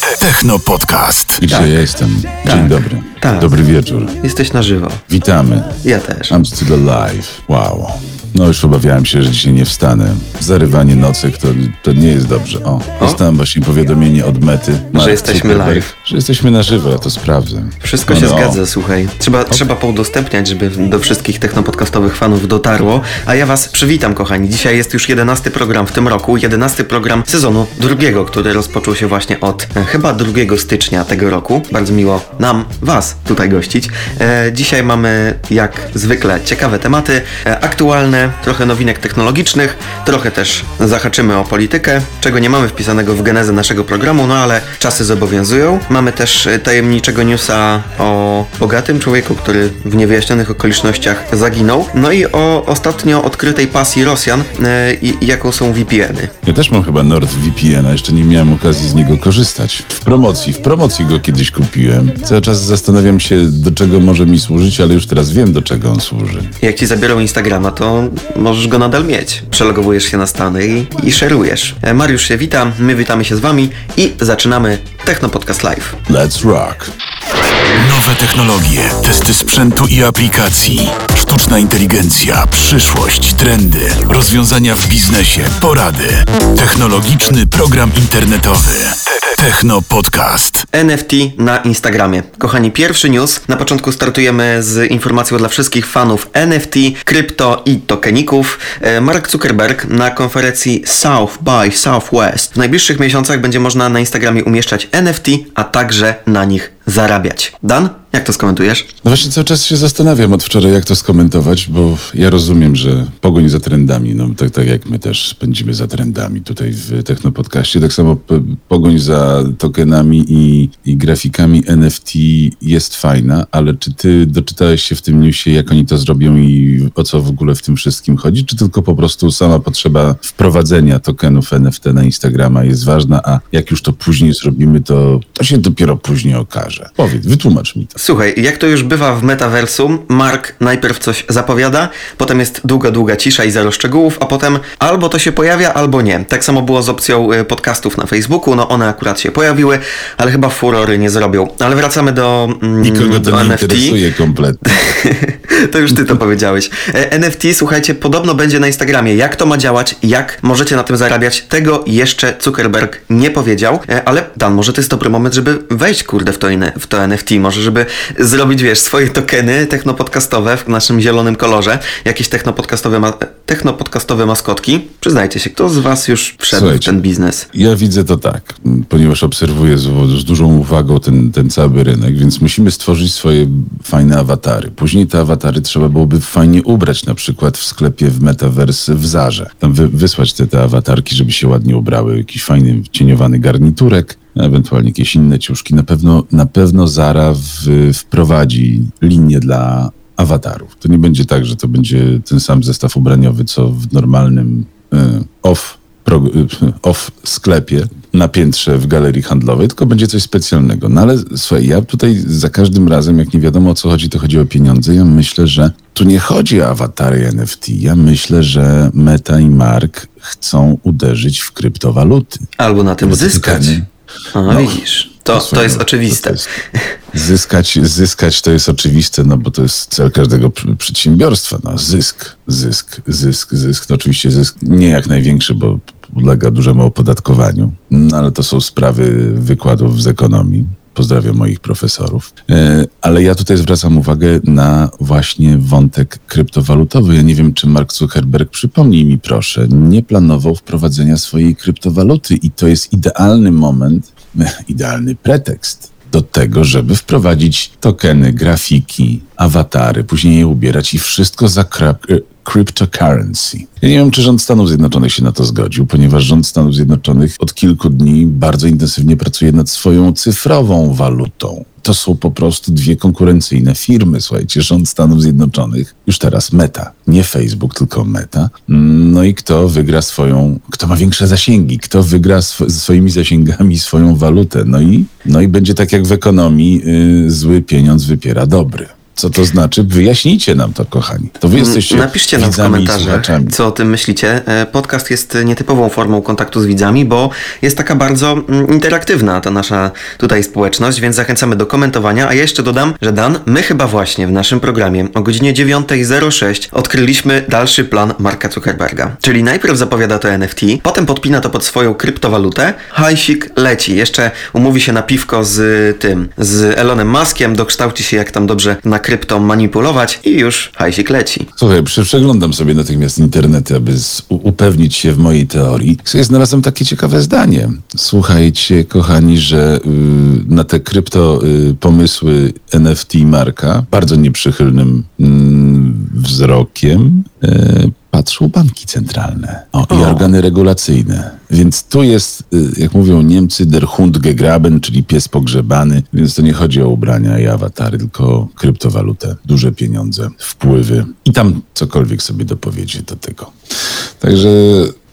Techno Podcast. Gdzie Tak. jestem? Dzień Tak. dobry. Tak. Dobry wieczór. Jesteś na żywo. Witamy. Ja też. I'm still alive. Wow. No już obawiałem się, że dzisiaj nie wstanę. Zarywanie nocek to, to nie jest dobrze. O, dostałem właśnie powiadomienie od Mety. Mark jesteśmy Zuckerberg, live. Że jesteśmy na żywo, ja to sprawdzę. Wszystko No, się no. zgadza, słuchaj. Trzeba, trzeba poudostępniać, żeby do wszystkich technopodcastowych fanów dotarło. A ja was przywitam, kochani. Dzisiaj jest już jedenasty program w tym roku. Jedenasty program sezonu drugiego, który rozpoczął się właśnie od e, chyba 2 stycznia tego roku. Bardzo miło nam, was tutaj gościć. E, dzisiaj mamy, jak zwykle, ciekawe tematy, e, aktualne, trochę nowinek technologicznych, trochę też zahaczymy o politykę, czego nie mamy wpisanego w genezę naszego programu, no ale czasy zobowiązują. Mamy też e, tajemniczego newsa o bogatym człowieku, który w niewyjaśnionych okolicznościach zaginął, no i o ostatnio odkrytej pasji Rosjan e, jaką są VPN-y. Ja też mam chyba NordVPN, a jeszcze nie miałem okazji z niego korzystać. W promocji, w promocji go kiedyś kupiłem. Cały czas zastanawiam się, do czego może mi służyć, ale już teraz wiem, do czego on służy. Jak ci zabiorą Instagrama, to możesz go nadal mieć. Przelogowujesz się na Stany i, i szerujesz. E, Mariusz się wita, my witamy się z wami i zaczynamy Techno Podcast Live. Let's rock. Nowe technologie, testy sprzętu i aplikacji, sztuczna inteligencja, przyszłość, trendy, rozwiązania w biznesie, porady. Technologiczny program internetowy. Techno Podcast. NFT na Instagramie. Kochani, pierwszy news. Na początku startujemy z informacją dla wszystkich fanów NFT, krypto i tokeników. E, Mark Zuckerberg na konferencji South by Southwest. W najbliższych miesiącach będzie można na Instagramie umieszczać NFT, a także na nich zarabiać. Dan, jak to skomentujesz? No właśnie cały czas się zastanawiam od wczoraj, jak to skomentować, bo ja rozumiem, że pogoń za trendami, no tak, tak jak my też pędzimy za trendami tutaj w Technopodcaście, tak samo pogoń za tokenami i, i grafikami NFT jest fajna, ale czy ty doczytałeś się w tym newsie, jak oni to zrobią i o co w ogóle w tym wszystkim chodzi, czy tylko po prostu sama potrzeba wprowadzenia tokenów NFT na Instagrama jest ważna, a jak już to później zrobimy, to, to się dopiero później okaże. Powiedz, wytłumacz mi to. Słuchaj, jak to już bywa w metaversum, Mark najpierw coś zapowiada, potem jest długa, długa cisza i zero szczegółów, a potem albo to się pojawia, albo nie. Tak samo było z opcją y, podcastów na Facebooku, no one akurat się pojawiły, ale chyba furory nie zrobią. Ale wracamy do, mm, Nikogo do to nie NFT. interesuje kompletnie. to już ty to powiedziałeś. E, NFT, słuchajcie, podobno będzie na Instagramie. Jak to ma działać, jak możecie na tym zarabiać, tego jeszcze Zuckerberg nie powiedział, E, ale Dan, może to jest dobry moment, żeby wejść, kurde, w to, in- w to NFT, może żeby zrobić, wiesz, swoje tokeny technopodcastowe w naszym zielonym kolorze, jakieś technopodcastowe, ma- technopodcastowe maskotki. Przyznajcie się, kto z was już wszedł w Słuchajcie. ten biznes? Ja widzę to tak, ponieważ obserwuję z, z dużą uwagą ten, ten cały rynek, więc musimy stworzyć swoje fajne awatary. Później te awatary trzeba byłoby fajnie ubrać, na przykład w sklepie w Metaverse w Zarze. Tam wy, wysłać te, te awatarki, żeby się ładnie ubrały, jakiś fajny cieniowany garniturek, ewentualnie jakieś inne ciuszki. Na pewno, na pewno Zara w, wprowadzi linię dla awatarów. To nie będzie tak, że to będzie ten sam zestaw ubraniowy, co w normalnym y, off pro, y, off sklepie na piętrze w galerii handlowej, tylko będzie coś specjalnego. No ale słuchaj, ja tutaj za każdym razem, jak nie wiadomo o co chodzi, to chodzi o pieniądze. Ja myślę, że tu nie chodzi o awatary NFT. Ja myślę, że Meta i Mark chcą uderzyć w kryptowaluty. Albo na tym zyskać. Tokeny- A, No, widzisz. To, to słuchaj, jest no, oczywiste. to jest- Zyskać, zyskać to jest oczywiste, no bo to jest cel każdego pr- przedsiębiorstwa. No, zysk, zysk, zysk, zysk. To oczywiście zysk nie jak największy, bo ulega dużemu opodatkowaniu, no ale to są sprawy wykładów z ekonomii. Pozdrawiam moich profesorów. E, Ale ja tutaj zwracam uwagę na właśnie wątek kryptowalutowy. Ja nie wiem, czy Mark Zuckerberg, przypomnij mi proszę, nie planował wprowadzenia swojej kryptowaluty i to jest idealny moment, idealny pretekst do tego, żeby wprowadzić tokeny, grafiki, awatary, później je ubierać i wszystko za e, cryptocurrency. Ja nie wiem, czy rząd Stanów Zjednoczonych się na to zgodził, ponieważ rząd Stanów Zjednoczonych od kilku dni bardzo intensywnie pracuje nad swoją cyfrową walutą. To są po prostu dwie konkurencyjne firmy. Słuchajcie, rząd Stanów Zjednoczonych, już teraz Meta, nie Facebook, tylko Meta. No i kto wygra swoją, kto ma większe zasięgi, kto wygra sw- swoimi zasięgami swoją walutę. No i, no i będzie tak jak w ekonomii, y, zły pieniądz wypiera dobry. Co to znaczy? Wyjaśnijcie nam to, kochani. To wy jesteście Napiszcie nam w komentarzach, co o tym myślicie. E, Podcast jest nietypową formą kontaktu z widzami, bo jest taka bardzo mm, interaktywna ta nasza tutaj społeczność, więc zachęcamy do komentowania. A ja jeszcze dodam, że Dan, my chyba właśnie w naszym programie o godzinie 9.06 odkryliśmy dalszy plan Marka Zuckerberga. Czyli najpierw zapowiada to NFT, potem podpina to pod swoją kryptowalutę, hajsik leci. Jeszcze umówi się na piwko z tym, z Elonem Muskiem, dokształci się jak tam dobrze na krypto manipulować i już hajsik leci. Słuchaj, prze- przeglądam sobie natychmiast internety, aby upewnić się w mojej teorii. Znalazłem takie ciekawe zdanie. Słuchajcie, kochani, że y, na te krypto y, pomysły NFT Marka bardzo nieprzychylnym mm, wzrokiem y, patrzą banki centralne o, i organy regulacyjne. Więc tu jest, y, jak mówią Niemcy, der Hund gegraben, czyli pies pogrzebany. Więc to nie chodzi o ubrania i awatary, tylko kryptowalutę, duże pieniądze, wpływy i tam cokolwiek sobie dopowiecie do tego. Także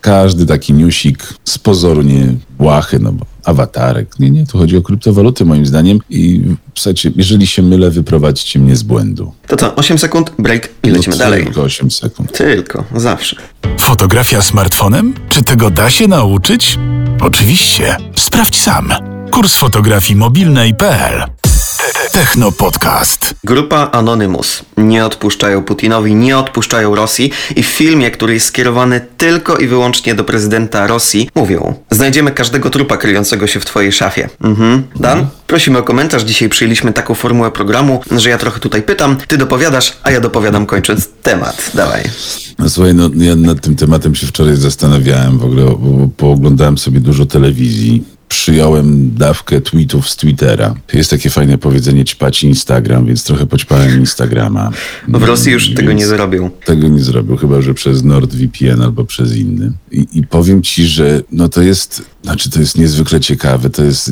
każdy taki newsik z pozoru nie błahy, no bo awatarek. Nie, nie, tu chodzi o kryptowaluty moim zdaniem i słuchajcie, jeżeli się mylę, wyprowadźcie mnie z błędu. To co, 8 sekund, break i lecimy No, dalej. Tylko 8 sekund. Tylko, zawsze. Fotografia smartfonem? Czy tego da się nauczyć? Oczywiście. Sprawdź sam. Kurs fotografii mobilnej.pl Techno Podcast. Grupa Anonymous. Nie odpuszczają Putinowi, nie odpuszczają Rosji i w filmie, który jest skierowany tylko i wyłącznie do prezydenta Rosji, mówią Znajdziemy każdego trupa kryjącego się w twojej szafie. Mhm. Dan, prosimy o komentarz. Dzisiaj przyjęliśmy taką formułę programu, że ja trochę tutaj pytam, ty dopowiadasz, a ja dopowiadam kończąc temat. Dawaj. No słuchaj, no, ja nad tym tematem się wczoraj zastanawiałem w ogóle, bo pooglądałem sobie dużo telewizji. Przyjąłem dawkę tweetów z Twittera. Jest takie fajne powiedzenie ćpać Instagram, więc trochę poćpałem Instagrama. W Rosji już Mm, tego więc nie zrobią. Tego nie zrobił, chyba że przez NordVPN albo przez inny. I, I powiem ci, że no to jest, znaczy to jest niezwykle ciekawe. To jest,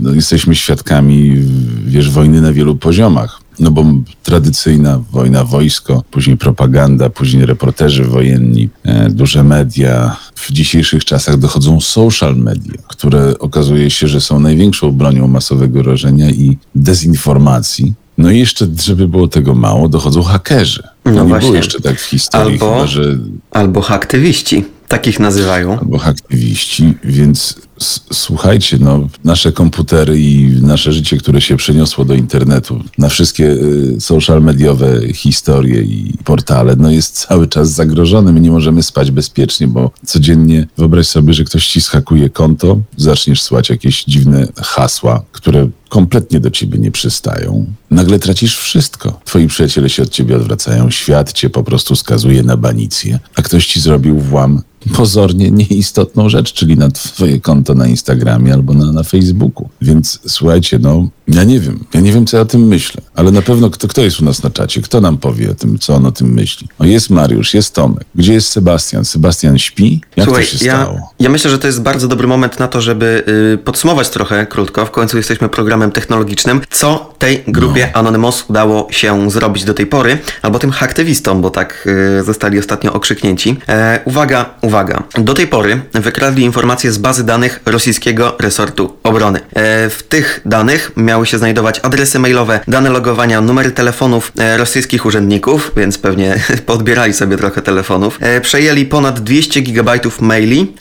no jesteśmy świadkami, wiesz, wojny na wielu poziomach. No bo tradycyjna wojna, wojsko, później propaganda, później reporterzy wojenni, e, duże media. W dzisiejszych czasach dochodzą social media, które okazuje się, że są największą bronią masowego rażenia i dezinformacji. No i jeszcze, żeby było tego mało, dochodzą hakerzy. No No nie właśnie. było jeszcze tak w historii, Albo- chyba że Albo haktywiści. Takich nazywają. albo aktywiści, więc słuchajcie, no, nasze komputery i nasze życie, które się przeniosło do internetu, na wszystkie y, social mediowe historie i portale, no jest cały czas zagrożone. My nie możemy spać bezpiecznie, bo codziennie wyobraź sobie, że ktoś ci schakuje konto, zaczniesz słać jakieś dziwne hasła, które kompletnie do ciebie nie przystają. Nagle tracisz wszystko. Twoi przyjaciele się od ciebie odwracają, świat cię po prostu skazuje na banicję, a ktoś ci zrobił włam pozornie nieistotną rzecz, czyli na twoje konto na Instagramie albo na, na Facebooku. Więc słuchajcie, no, ja nie wiem, ja nie wiem, co ja o tym myślę, ale na pewno kto, kto jest u nas na czacie, kto nam powie o tym, co on o tym myśli. O, jest Mariusz, jest Tomek. Gdzie jest Sebastian? Sebastian śpi? Jak Słuchaj, to się ja, stało? ja myślę, że to jest bardzo dobry moment na to, żeby y, podsumować trochę krótko. W końcu jesteśmy programem technologicznym. Co tej grupie No. Anonymous udało się zrobić do tej pory, albo tym haktywistom, bo tak y, zostali ostatnio okrzyknięci. E, uwaga, uwaga. Do tej pory wykradli informacje z bazy danych rosyjskiego resortu obrony. E, w tych danych miały się znajdować adresy mailowe, dane logowania, numery telefonów e, rosyjskich urzędników, więc pewnie podbierali sobie trochę telefonów. E, przejęli ponad 200 gigabajtów maili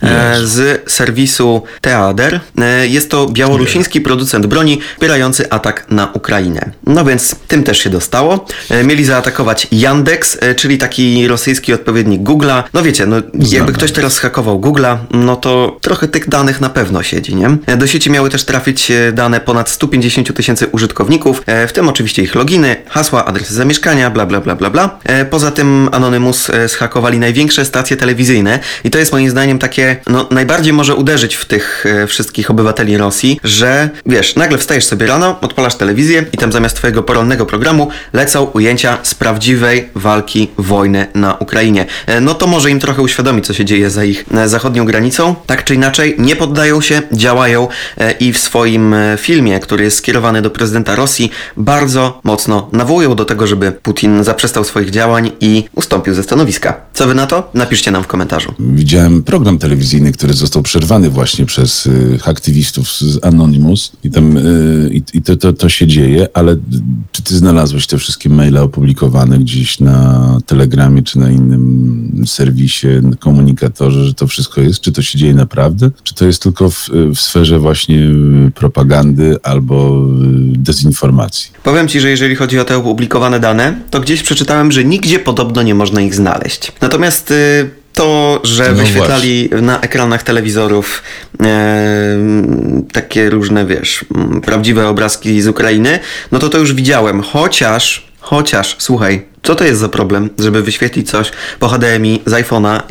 z serwisu Teader. Jest to białorusiński producent broni wspierający atak na Ukrainę. No więc tym też się dostało. Mieli zaatakować Yandex, czyli taki rosyjski odpowiednik Google'a. No wiecie, no jakby ktoś teraz zhakował Google'a, no to trochę tych danych na pewno siedzi, nie? Do sieci miały też trafić e, dane ponad 150 tysięcy użytkowników, e, w tym oczywiście ich loginy, hasła, adresy zamieszkania, bla bla bla bla bla. E, Poza tym Anonymous zhakowali największe stacje telewizyjne i to jest moim zdaniem takie, no najbardziej może uderzyć w tych wszystkich obywateli Rosji, że wiesz, nagle wstajesz sobie rano, odpalasz telewizję i tam zamiast twojego porannego programu lecą ujęcia z prawdziwej walki, wojny na Ukrainie. No to może im trochę uświadomić, co się dzieje za ich e, zachodnią granicą. Tak czy inaczej, nie poddają się, działają e, i w swoim e, filmie, który jest skierowany do prezydenta Rosji, bardzo mocno nawołują do tego, żeby Putin zaprzestał swoich działań i ustąpił ze stanowiska. Co wy na to? Napiszcie nam w komentarzu. Widziałem program telewizyjny, który został przerwany właśnie przez y, aktywistów z Anonymous i tam y, i, to, to, to się dzieje, ale czy ty znalazłeś te wszystkie maile opublikowane gdzieś na Telegramie czy na innym serwisie, komunikatorze, że to wszystko jest? Czy to się dzieje naprawdę? Czy to jest tylko w, w sferze właśnie y, propagandy albo y, dezinformacji? Powiem ci, że jeżeli chodzi o te opublikowane dane, to gdzieś przeczytałem, że nigdzie podobno nie można ich znaleźć. Natomiast y, to, że No wyświetlali na ekranach telewizorów e, takie różne, wiesz, prawdziwe obrazki z Ukrainy, no to to już widziałem. Chociaż, chociaż, słuchaj, co to jest za problem, żeby wyświetlić coś po HDMI z iPhone'a,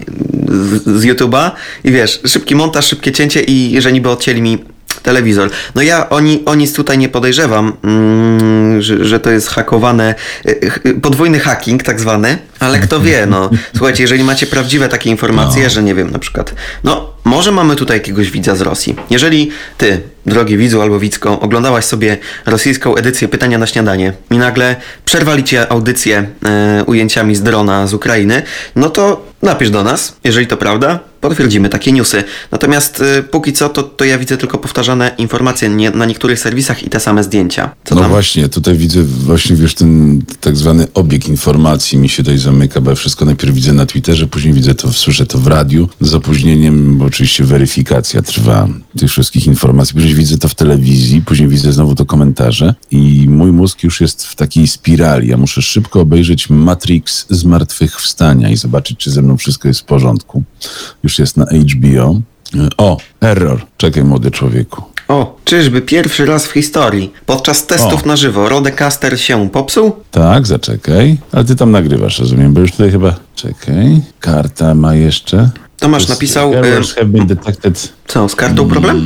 z, z YouTube'a i wiesz, szybki montaż, szybkie cięcie i że niby odcięli mi telewizor. No ja o, ni, o nic tutaj nie podejrzewam, mm, że, że to jest hakowane, y, ch- podwójny hacking tak zwany, ale kto wie, no. Słuchajcie, jeżeli macie prawdziwe takie informacje, No. że nie wiem, na przykład, no może mamy tutaj jakiegoś widza z Rosji. Jeżeli ty, drogi widzu albo widzko, oglądałaś sobie rosyjską edycję Pytania na śniadanie i nagle przerwali cię audycję e, ujęciami z drona z Ukrainy, no to napisz do nas, jeżeli to prawda, potwierdzimy takie newsy. Natomiast y, póki co, to, to ja widzę tylko powtarzane informacje nie, na niektórych serwisach i te same zdjęcia. Co no tam? właśnie, tutaj widzę właśnie, wiesz, ten tak zwany obieg informacji mi się tutaj zamyka, bo ja wszystko najpierw widzę na Twitterze, później widzę to, słyszę to w radiu, z opóźnieniem, bo oczywiście weryfikacja trwa tych wszystkich informacji, później widzę to w telewizji, później widzę znowu to komentarze i mój mózg już jest w takiej spirali. Ja muszę szybko obejrzeć Matrix Zmartwychwstania i zobaczyć, czy ze mną wszystko jest w porządku. Już jest na HBO. O, error. Czekaj, młody człowieku. O, czyżby pierwszy raz w historii podczas testów O. na żywo Rodecaster się popsuł? Tak, zaczekaj. Ale ty tam nagrywasz, rozumiem, bo już tutaj chyba... Czekaj. Karta ma jeszcze... Tomasz napisał, Errors y- have been detected. Co, z kartą problem?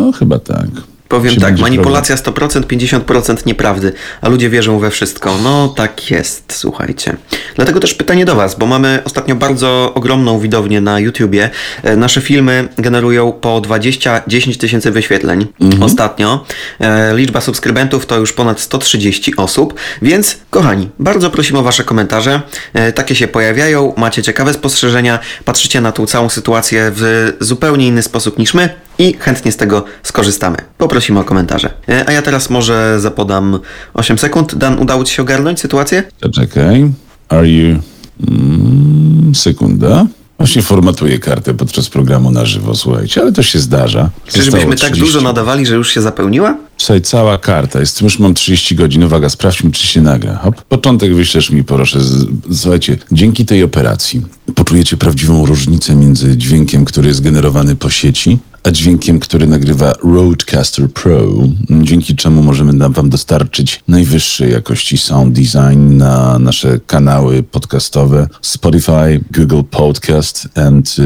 No, chyba tak. Powiem Czy tak, manipulacja 100%, 50% nieprawdy, a ludzie wierzą we wszystko. No tak jest, słuchajcie. Dlatego też pytanie do Was, bo mamy ostatnio bardzo ogromną widownię na YouTubie. E, Nasze filmy generują po 20-10 tysięcy wyświetleń ostatnio. E, Liczba subskrybentów to już ponad 130 osób, więc kochani, bardzo prosimy o Wasze komentarze. E, Takie się pojawiają, macie ciekawe spostrzeżenia, patrzycie na tą całą sytuację w zupełnie inny sposób niż my i chętnie z tego skorzystamy. Poprosimy o komentarze. E, A ja teraz może zapodam 8 sekund. Dan, udało Ci się ogarnąć sytuację? Czekaj. Are you... Mm, sekunda. Właśnie formatuję kartę podczas programu na żywo, słuchajcie, ale to się zdarza. Czyżbyśmy tak 30. dużo nadawali, że już się zapełniła? Słuchaj, cała karta jest, już mam 30 godzin, uwaga, sprawdźmy, czy się nagra. Hop, początek wyślesz mi, proszę. Słuchajcie, dzięki tej operacji poczujecie prawdziwą różnicę między dźwiękiem, który jest generowany po sieci, a dźwiękiem, który nagrywa Roadcaster Pro, dzięki czemu możemy wam dostarczyć najwyższej jakości sound design na nasze kanały podcastowe Spotify, Google Podcast and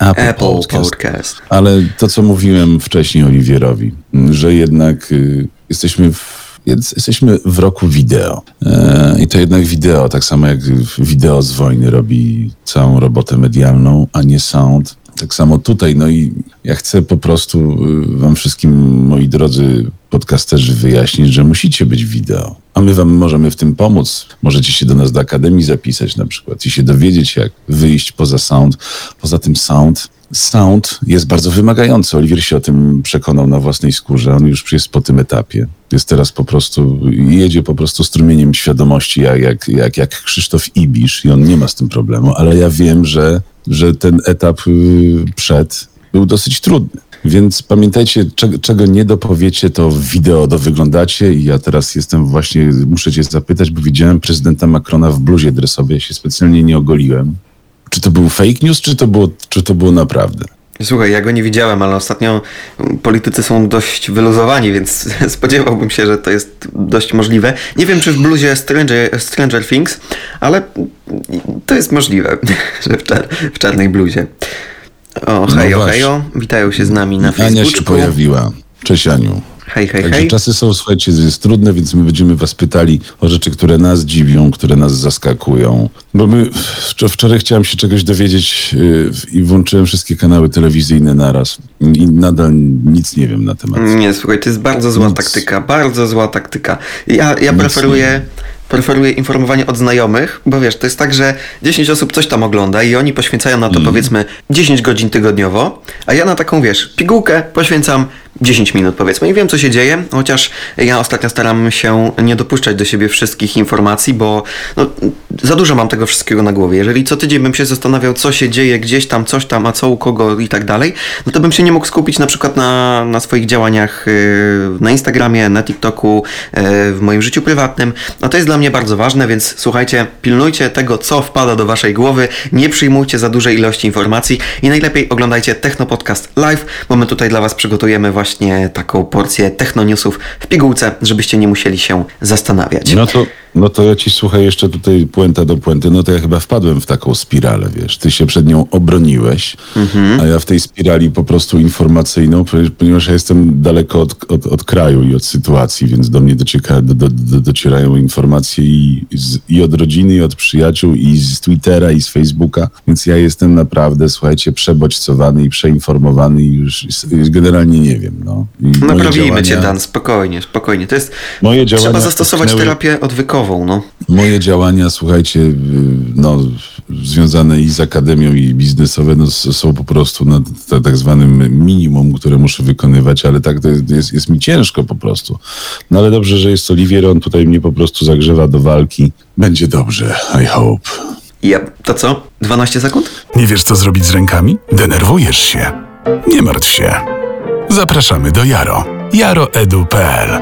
e, Apple, Apple Podcast. Podcast. Ale to, co mówiłem wcześniej Oliwierowi, że jednak y, jesteśmy w jest- Jesteśmy w roku wideo. E, I to jednak wideo, tak samo jak wideo z wojny robi całą robotę medialną, a nie sound. Tak samo tutaj. No i ja chcę po prostu y, wam wszystkim, moi drodzy podcasterzy, wyjaśnić, że musicie być wideo. A my wam możemy w tym pomóc. Możecie się do nas do Akademii zapisać na przykład i się dowiedzieć, jak wyjść poza sound. Poza tym sound Sound jest bardzo wymagający. Oliwier się o tym przekonał na własnej skórze. On już jest po tym etapie. Jest teraz po prostu, jedzie po prostu strumieniem świadomości, jak, jak, jak, jak Krzysztof Ibisz i on nie ma z tym problemu, ale ja wiem, że, że ten etap y, przed był dosyć trudny. Więc pamiętajcie, czego, czego nie dopowiecie, to wideo dowyglądacie i ja teraz jestem właśnie, muszę cię zapytać, bo widziałem prezydenta Macrona w bluzie dresowej, ja się specjalnie nie ogoliłem. Czy to był fake news, czy to było, czy to było naprawdę? Słuchaj, ja go nie widziałem, ale ostatnio politycy są dość wyluzowani, więc spodziewałbym się, że to jest dość możliwe. Nie wiem, czy w bluzie Stranger, Stranger Things, ale to jest możliwe, że w, czar w czarnej bluzie. O, No hejo, hejo, witają się z nami na Ania się Facebooku. pojawiła. Cześć Aniu. Hej, hej, Także hej. czasy są, słuchajcie, jest trudne, więc my będziemy was pytali o rzeczy, które nas dziwią, które nas zaskakują. Bo my wczo- wczoraj chciałem się czegoś dowiedzieć yy, i włączyłem wszystkie kanały telewizyjne naraz i nadal nic nie wiem na temat. Nie, słuchaj, to jest bardzo zła Nic. taktyka, bardzo zła taktyka. Ja, ja preferuję, preferuję informowanie od znajomych, bo wiesz, to jest tak, że 10 osób coś tam ogląda i oni poświęcają na to powiedzmy 10 godzin tygodniowo, a ja na taką, wiesz, pigułkę poświęcam 10 minut powiedzmy i wiem co się dzieje, chociaż ja ostatnio staram się nie dopuszczać do siebie wszystkich informacji, bo no, za dużo mam tego wszystkiego na głowie. Jeżeli co tydzień bym się zastanawiał, co się dzieje gdzieś tam, coś tam, a co u kogo i tak dalej, no to bym się nie mógł skupić na przykład na, na swoich działaniach yy, na Instagramie, na TikToku, yy, w moim życiu prywatnym. No to jest dla mnie bardzo ważne, więc słuchajcie, pilnujcie tego, co wpada do waszej głowy, nie przyjmujcie za dużej ilości informacji i najlepiej oglądajcie Techno Podcast Live, bo my tutaj dla was przygotujemy właśnie taką porcję technoniusów w pigułce, żebyście nie musieli się zastanawiać. No to, no to ja ci słuchaj jeszcze tutaj puenta do puenty, no to ja chyba wpadłem w taką spiralę, wiesz. Ty się przed nią obroniłeś, a ja w tej spirali po prostu informacyjną, ponieważ- ja jestem daleko od, od, od kraju i od sytuacji, więc do mnie docieka, do, do, do, docierają informacje i, z, i od rodziny, i od przyjaciół, i z Twittera, i z Facebooka, więc ja jestem naprawdę, słuchajcie, przebodźcowany i przeinformowany i już już generalnie nie wiem, no. I moje Naprawimy cię, działania- Dan, spokojnie, spokojnie. To jest. Moje Trzeba działania zastosować utknęły- terapię odwykową, no. Moje działania, słuchajcie, y, no, związane i z akademią, i biznesowe, no, są po prostu na tak zwanym minimum, które muszę wykonywać, ale tak to jest, jest, jest mi ciężko po prostu. No ale dobrze, że jest Oliwier, on tutaj mnie po prostu zagrzewa do walki. Będzie dobrze, I hope. Ja, to co? 12 sekund? Nie wiesz, co zrobić z rękami? Denerwujesz się? Nie martw się. Zapraszamy do Jaro. jaroedu.pl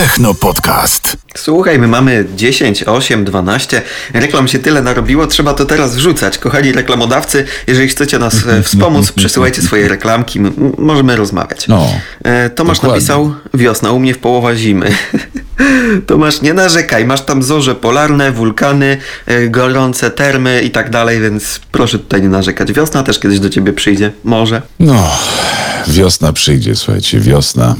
Techno Podcast. Słuchaj, my mamy 10, 8, 12. Reklam się tyle narobiło, trzeba to teraz wrzucać. Kochani reklamodawcy, jeżeli chcecie nas e, wspomóc, przesyłajcie swoje reklamki, m- m- możemy rozmawiać. No, E, Tomasz dokładnie. napisał wiosna, u mnie w połowa zimy. Tomasz, nie narzekaj, masz tam zorze polarne, wulkany, e, gorące termy i tak dalej, więc proszę tutaj nie narzekać. Wiosna też kiedyś do ciebie przyjdzie, może. No, wiosna przyjdzie, słuchajcie, wiosna.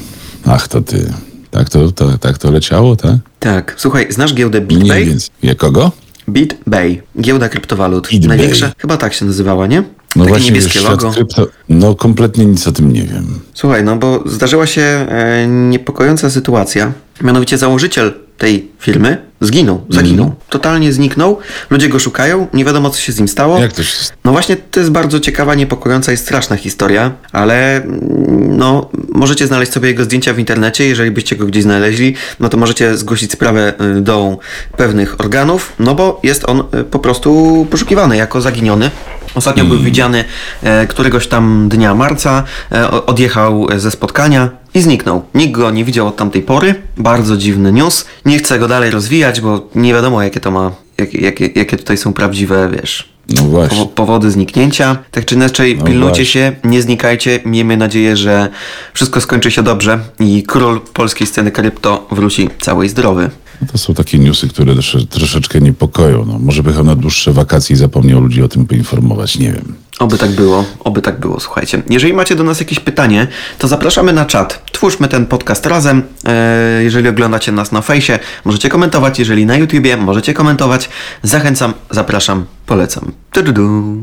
Ach, to ty. Tak to, to, tak to leciało, tak? Tak, słuchaj, znasz giełdę BitBay? Mniej więcej. Jakogo? BitBay, giełda kryptowalut. BitBay. Największa, chyba tak się nazywała, nie? No Takie właśnie, niebieskie wiesz, logo. krypto... No, kompletnie nic o tym nie wiem. Słuchaj, no bo zdarzyła się e, niepokojąca sytuacja. Mianowicie założyciel tej firmy zginął, zaginął. Mhm. Totalnie zniknął. Ludzie go szukają, nie wiadomo co się z nim stało. Jak to się No właśnie, to jest bardzo ciekawa, niepokojąca i straszna historia, ale mm, no, możecie znaleźć sobie jego zdjęcia w internecie, jeżeli byście go gdzieś znaleźli, no to możecie zgłosić sprawę y, do pewnych organów, no bo jest on y, po prostu poszukiwany jako zaginiony. Ostatnio był widziany e, któregoś tam dnia marca, e, odjechał ze spotkania i zniknął. Nikt go nie widział od tamtej pory. Bardzo dziwny news. Nie chcę go dalej rozwijać, bo nie wiadomo jakie to ma, jakie, jakie, jakie tutaj są prawdziwe, wiesz, No właśnie. powo- powody zniknięcia. Tak czy inaczej, No pilnujcie właśnie. się, nie znikajcie. Miejmy nadzieję, że wszystko skończy się dobrze i król polskiej sceny krypto wróci cały i zdrowy. To są takie newsy, które trosze, troszeczkę niepokoją. No, może by on na dłuższe wakacje i zapomniał ludzi o tym poinformować, nie wiem. Oby tak było, oby tak było, słuchajcie. Jeżeli macie do nas jakieś pytanie, to zapraszamy na czat. Twórzmy ten podcast razem. E, Jeżeli oglądacie nas na fejsie, możecie komentować. Jeżeli na YouTubie, możecie komentować. Zachęcam, zapraszam, polecam. Tu-du-du.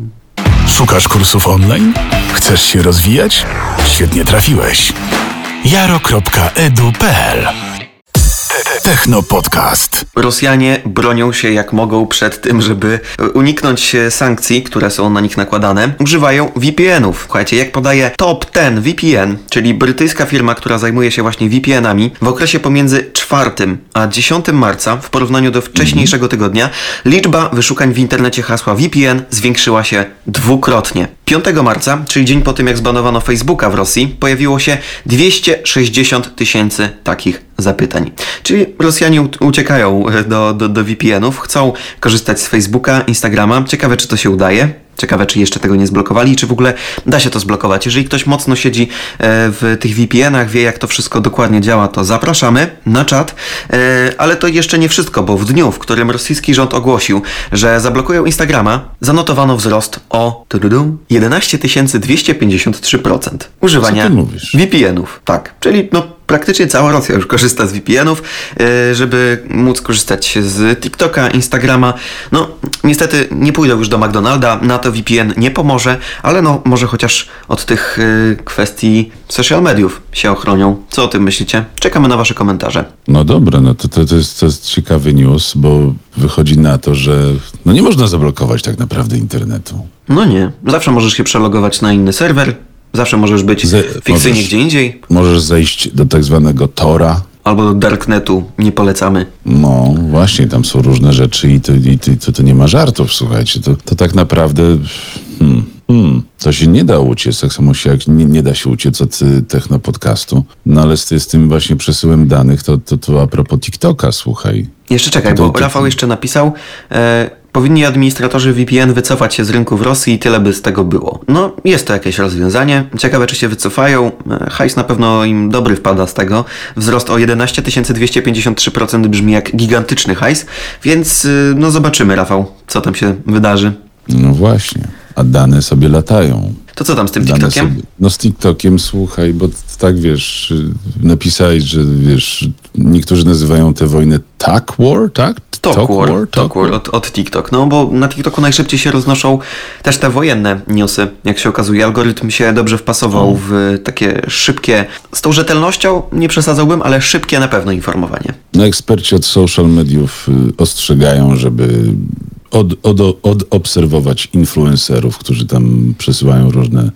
Szukasz kursów online? Chcesz się rozwijać? Świetnie trafiłeś. jaro.edu.pl Techno Podcast. Rosjanie bronią się jak mogą przed tym, żeby uniknąć sankcji, które są na nich nakładane. Używają VPN-ów. Słuchajcie, jak podaje Top 10 VPN, czyli brytyjska firma, która zajmuje się właśnie VPN-ami, w okresie pomiędzy 4 a 10 marca, w porównaniu do wcześniejszego tygodnia, liczba wyszukań w internecie hasła VPN zwiększyła się dwukrotnie. 5 marca, czyli dzień po tym jak zbanowano Facebooka w Rosji, pojawiło się 260 tysięcy takich zapytań. Czyli Rosjanie uciekają e, do, do, do VPN-ów, chcą korzystać z Facebooka, Instagrama. Ciekawe, czy to się udaje. Ciekawe, czy jeszcze tego nie zblokowali, czy w ogóle da się to zblokować. Jeżeli ktoś mocno siedzi e, w tych VPN-ach, wie jak to wszystko dokładnie działa, to zapraszamy na czat. E, ale to jeszcze nie wszystko, bo w dniu, w którym rosyjski rząd ogłosił, że zablokują Instagrama, zanotowano wzrost o 11 253% używania VPN-ów. Tak, czyli no praktycznie cała Rosja już korzysta z VPN-ów, e, żeby móc korzystać z TikToka, Instagrama. No, niestety nie pójdą już do McDonalda, na to VPN nie pomoże, ale no, może chociaż od tych e, kwestii social mediów się ochronią. Co o tym myślicie? Czekamy na Wasze komentarze. No dobra, no to, to, to, jest, to jest ciekawy news, bo wychodzi na to, że no nie można zablokować tak naprawdę internetu. No nie. Zawsze możesz się przelogować na inny serwer, Zawsze możesz być Ze, fikcyjnie możesz, gdzie indziej. Możesz zejść do tak zwanego Tora. Albo do Darknetu, nie polecamy. No, właśnie, tam są różne rzeczy i to, i to, to nie ma żartów, słuchajcie. To, to tak naprawdę... Hmm, hmm, to się nie da uciec, tak samo się jak nie, nie da się uciec od y, technopodcastu. No ale z, z tym właśnie przesyłem danych, to, to, to a propos TikToka, słuchaj. Jeszcze czekaj, to, bo Rafał jeszcze napisał, e, Powinni administratorzy VPN wycofać się z rynku w Rosji i tyle by z tego było. No, jest to jakieś rozwiązanie. Ciekawe, czy się wycofają. E, hajs na pewno im dobry wpada z tego. Wzrost o 11 253% brzmi jak gigantyczny hajs, więc y, no zobaczymy, Rafał, co tam się wydarzy. No właśnie, a dane sobie latają. To co tam z tym TikTokiem? Sobie, no z TikTokiem, słuchaj, bo tak wiesz, napisałeś, że wiesz, niektórzy nazywają tę wojnę Talk War, tak? Talk, talk War, war, talk war od, od TikTok. No bo na TikToku najszybciej się roznoszą też te wojenne newsy, jak się okazuje. Algorytm się dobrze wpasował w takie szybkie, z tą rzetelnością nie przesadzałbym, ale szybkie na pewno informowanie. No eksperci od social mediów y, ostrzegają, żeby od, od, odobserwować influencerów, którzy tam przesyłają różne,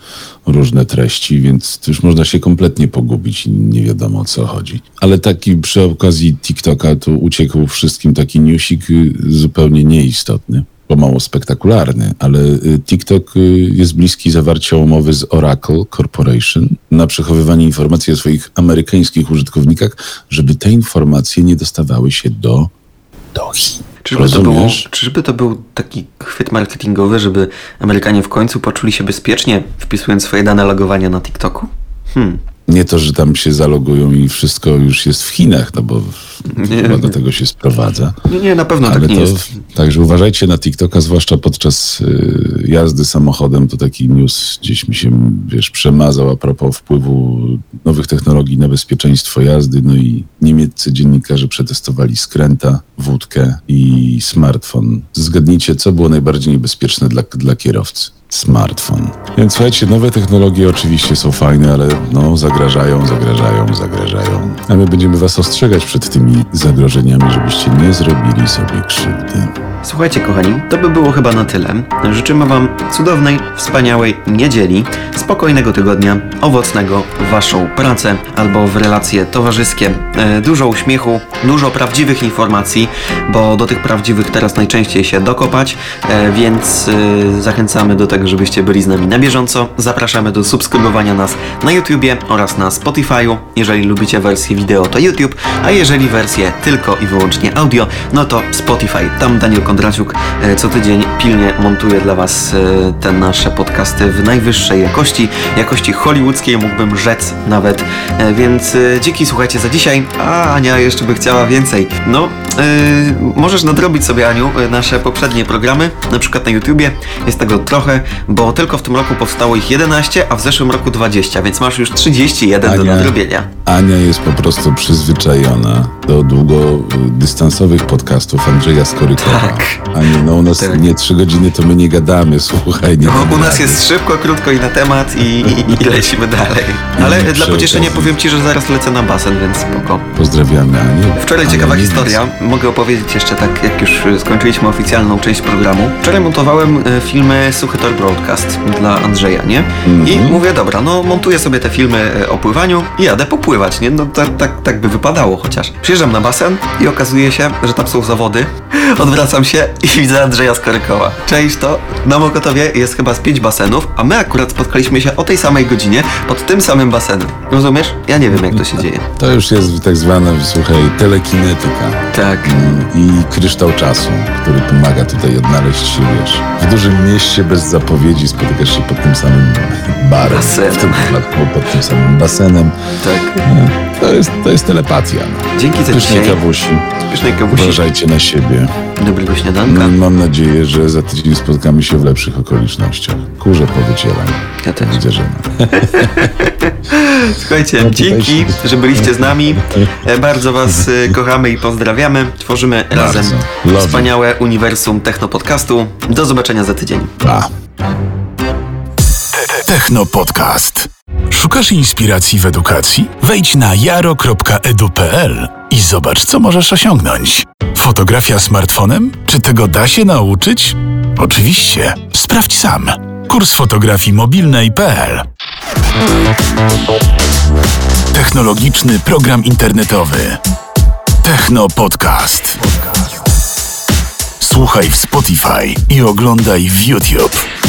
różne treści, więc już można się kompletnie pogubić i nie wiadomo o co chodzi. Ale taki przy okazji TikToka tu uciekł wszystkim taki newsik y, zupełnie nieistotny bo mało spektakularny, ale y, TikTok y, jest bliski zawarcia umowy z Oracle Corporation na przechowywanie informacji o swoich amerykańskich użytkownikach, żeby te informacje nie dostawały się do, do Chin. Czyżby to, było, czyżby to był taki chwyt marketingowy, żeby Amerykanie w końcu poczuli się bezpiecznie, wpisując swoje dane logowania na TikToku? Hmm. Nie to, że tam się zalogują i wszystko już jest w Chinach, no bo nie, chyba do tego się sprowadza. Nie, nie na pewno tak Ale tak nie to, jest. Także uważajcie na TikToka, zwłaszcza podczas y, jazdy samochodem. To taki news gdzieś mi się, wiesz, przemazał a propos wpływu nowych technologii na bezpieczeństwo jazdy. No i niemieccy dziennikarze przetestowali skręta, wódkę i smartfon. Zgadnijcie, co było najbardziej niebezpieczne dla, dla kierowcy smartfon. Więc słuchajcie, nowe technologie oczywiście są fajne, ale no zagrażają, zagrażają, zagrażają. A my będziemy was ostrzegać przed tymi zagrożeniami, żebyście nie zrobili sobie krzywdy. Słuchajcie, kochani, to by było chyba na tyle. Życzymy Wam cudownej, wspaniałej niedzieli, spokojnego tygodnia, owocnego Waszą pracę albo w relacje towarzyskie. E, dużo uśmiechu, dużo prawdziwych informacji, bo do tych prawdziwych teraz najczęściej się dokopać, e, więc e, zachęcamy do tego, żebyście byli z nami na bieżąco. Zapraszamy do subskrybowania nas na YouTubie oraz na Spotify'u. Jeżeli lubicie wersję wideo, to YouTube, a jeżeli wersję tylko i wyłącznie audio, no to Spotify. Tam Daniel Kondraciuk e, co tydzień pilnie montuje dla Was e, te nasze podcasty w najwyższej jakości, jakości hollywoodzkiej mógłbym rzec nawet, e, więc dzięki słuchajcie za dzisiaj, a Ania jeszcze by chciała więcej. No, yy, możesz nadrobić sobie Aniu nasze poprzednie programy, na przykład na YouTubie, jest tego trochę, bo tylko w tym roku powstało ich 11, a w zeszłym roku 20, więc masz już 31 Ania, do nadrobienia. Ania jest po prostu przyzwyczajona do długodystansowych podcastów Andrzeja Skorykowa. Tak. A nie, no u nas tak. nie trzy godziny to my nie gadamy, słuchaj. Nie no, u nas jest szybko, krótko i na temat i, i, i lecimy dalej. Ale dla pocieszenia powiem Ci, że zaraz lecę na basen, więc spoko. Pozdrawiamy Anię. Wczoraj ciekawa historia. Mogę opowiedzieć jeszcze tak, jak już skończyliśmy oficjalną część programu. Wczoraj montowałem e, filmy Suchy Tor Broadcast dla Andrzeja, nie? Mm -hmm. I mówię, dobra, no montuję sobie te filmy e, o pływaniu i jadę popływać, nie? No tak, tak, tak by wypadało chociaż. Przyjeżdżam na basen i okazuje się, że tam są zawody. Odwracam się się i widzę Andrzeja Skorykoła. Cześć to? Na Mokotowie jest chyba z pięć basenów, a my akurat spotkaliśmy się o tej samej godzinie pod tym samym basenem. Rozumiesz? Ja nie wiem jak to się dzieje. To już jest tak zwana, słuchaj, telekinetyka Tak. i kryształ czasu, który pomaga tutaj odnaleźć się, wiesz. W dużym mieście bez zapowiedzi spotykasz się pod tym samym barem, Basenem. w tym przypadku pod tym samym basenem. Tak. No, To jest, to jest telepatia. No. Dzięki za Pysznej dzisiaj. kawusi. Pysznej kawusi. Uważajcie na siebie. Dobrego śniadanka. No, mam nadzieję, że za tydzień spotkamy się w lepszych okolicznościach. Kurze powycieram. Ja też. Widzę, że. Słuchajcie, dzięki, się- że byliście z nami. E, Bardzo Was e, kochamy i pozdrawiamy. Tworzymy razem Love you. wspaniałe uniwersum Technopodcastu. Do zobaczenia za tydzień. Pa. Techno Podcast. Szukasz inspiracji w edukacji? Wejdź na jaro.edu.pl i zobacz, co możesz osiągnąć. Fotografia smartfonem? Czy tego da się nauczyć? Oczywiście. Sprawdź sam. Kurs fotografii mobilnej.pl Technologiczny program internetowy. Techno Podcast. Słuchaj w Spotify i oglądaj w YouTube.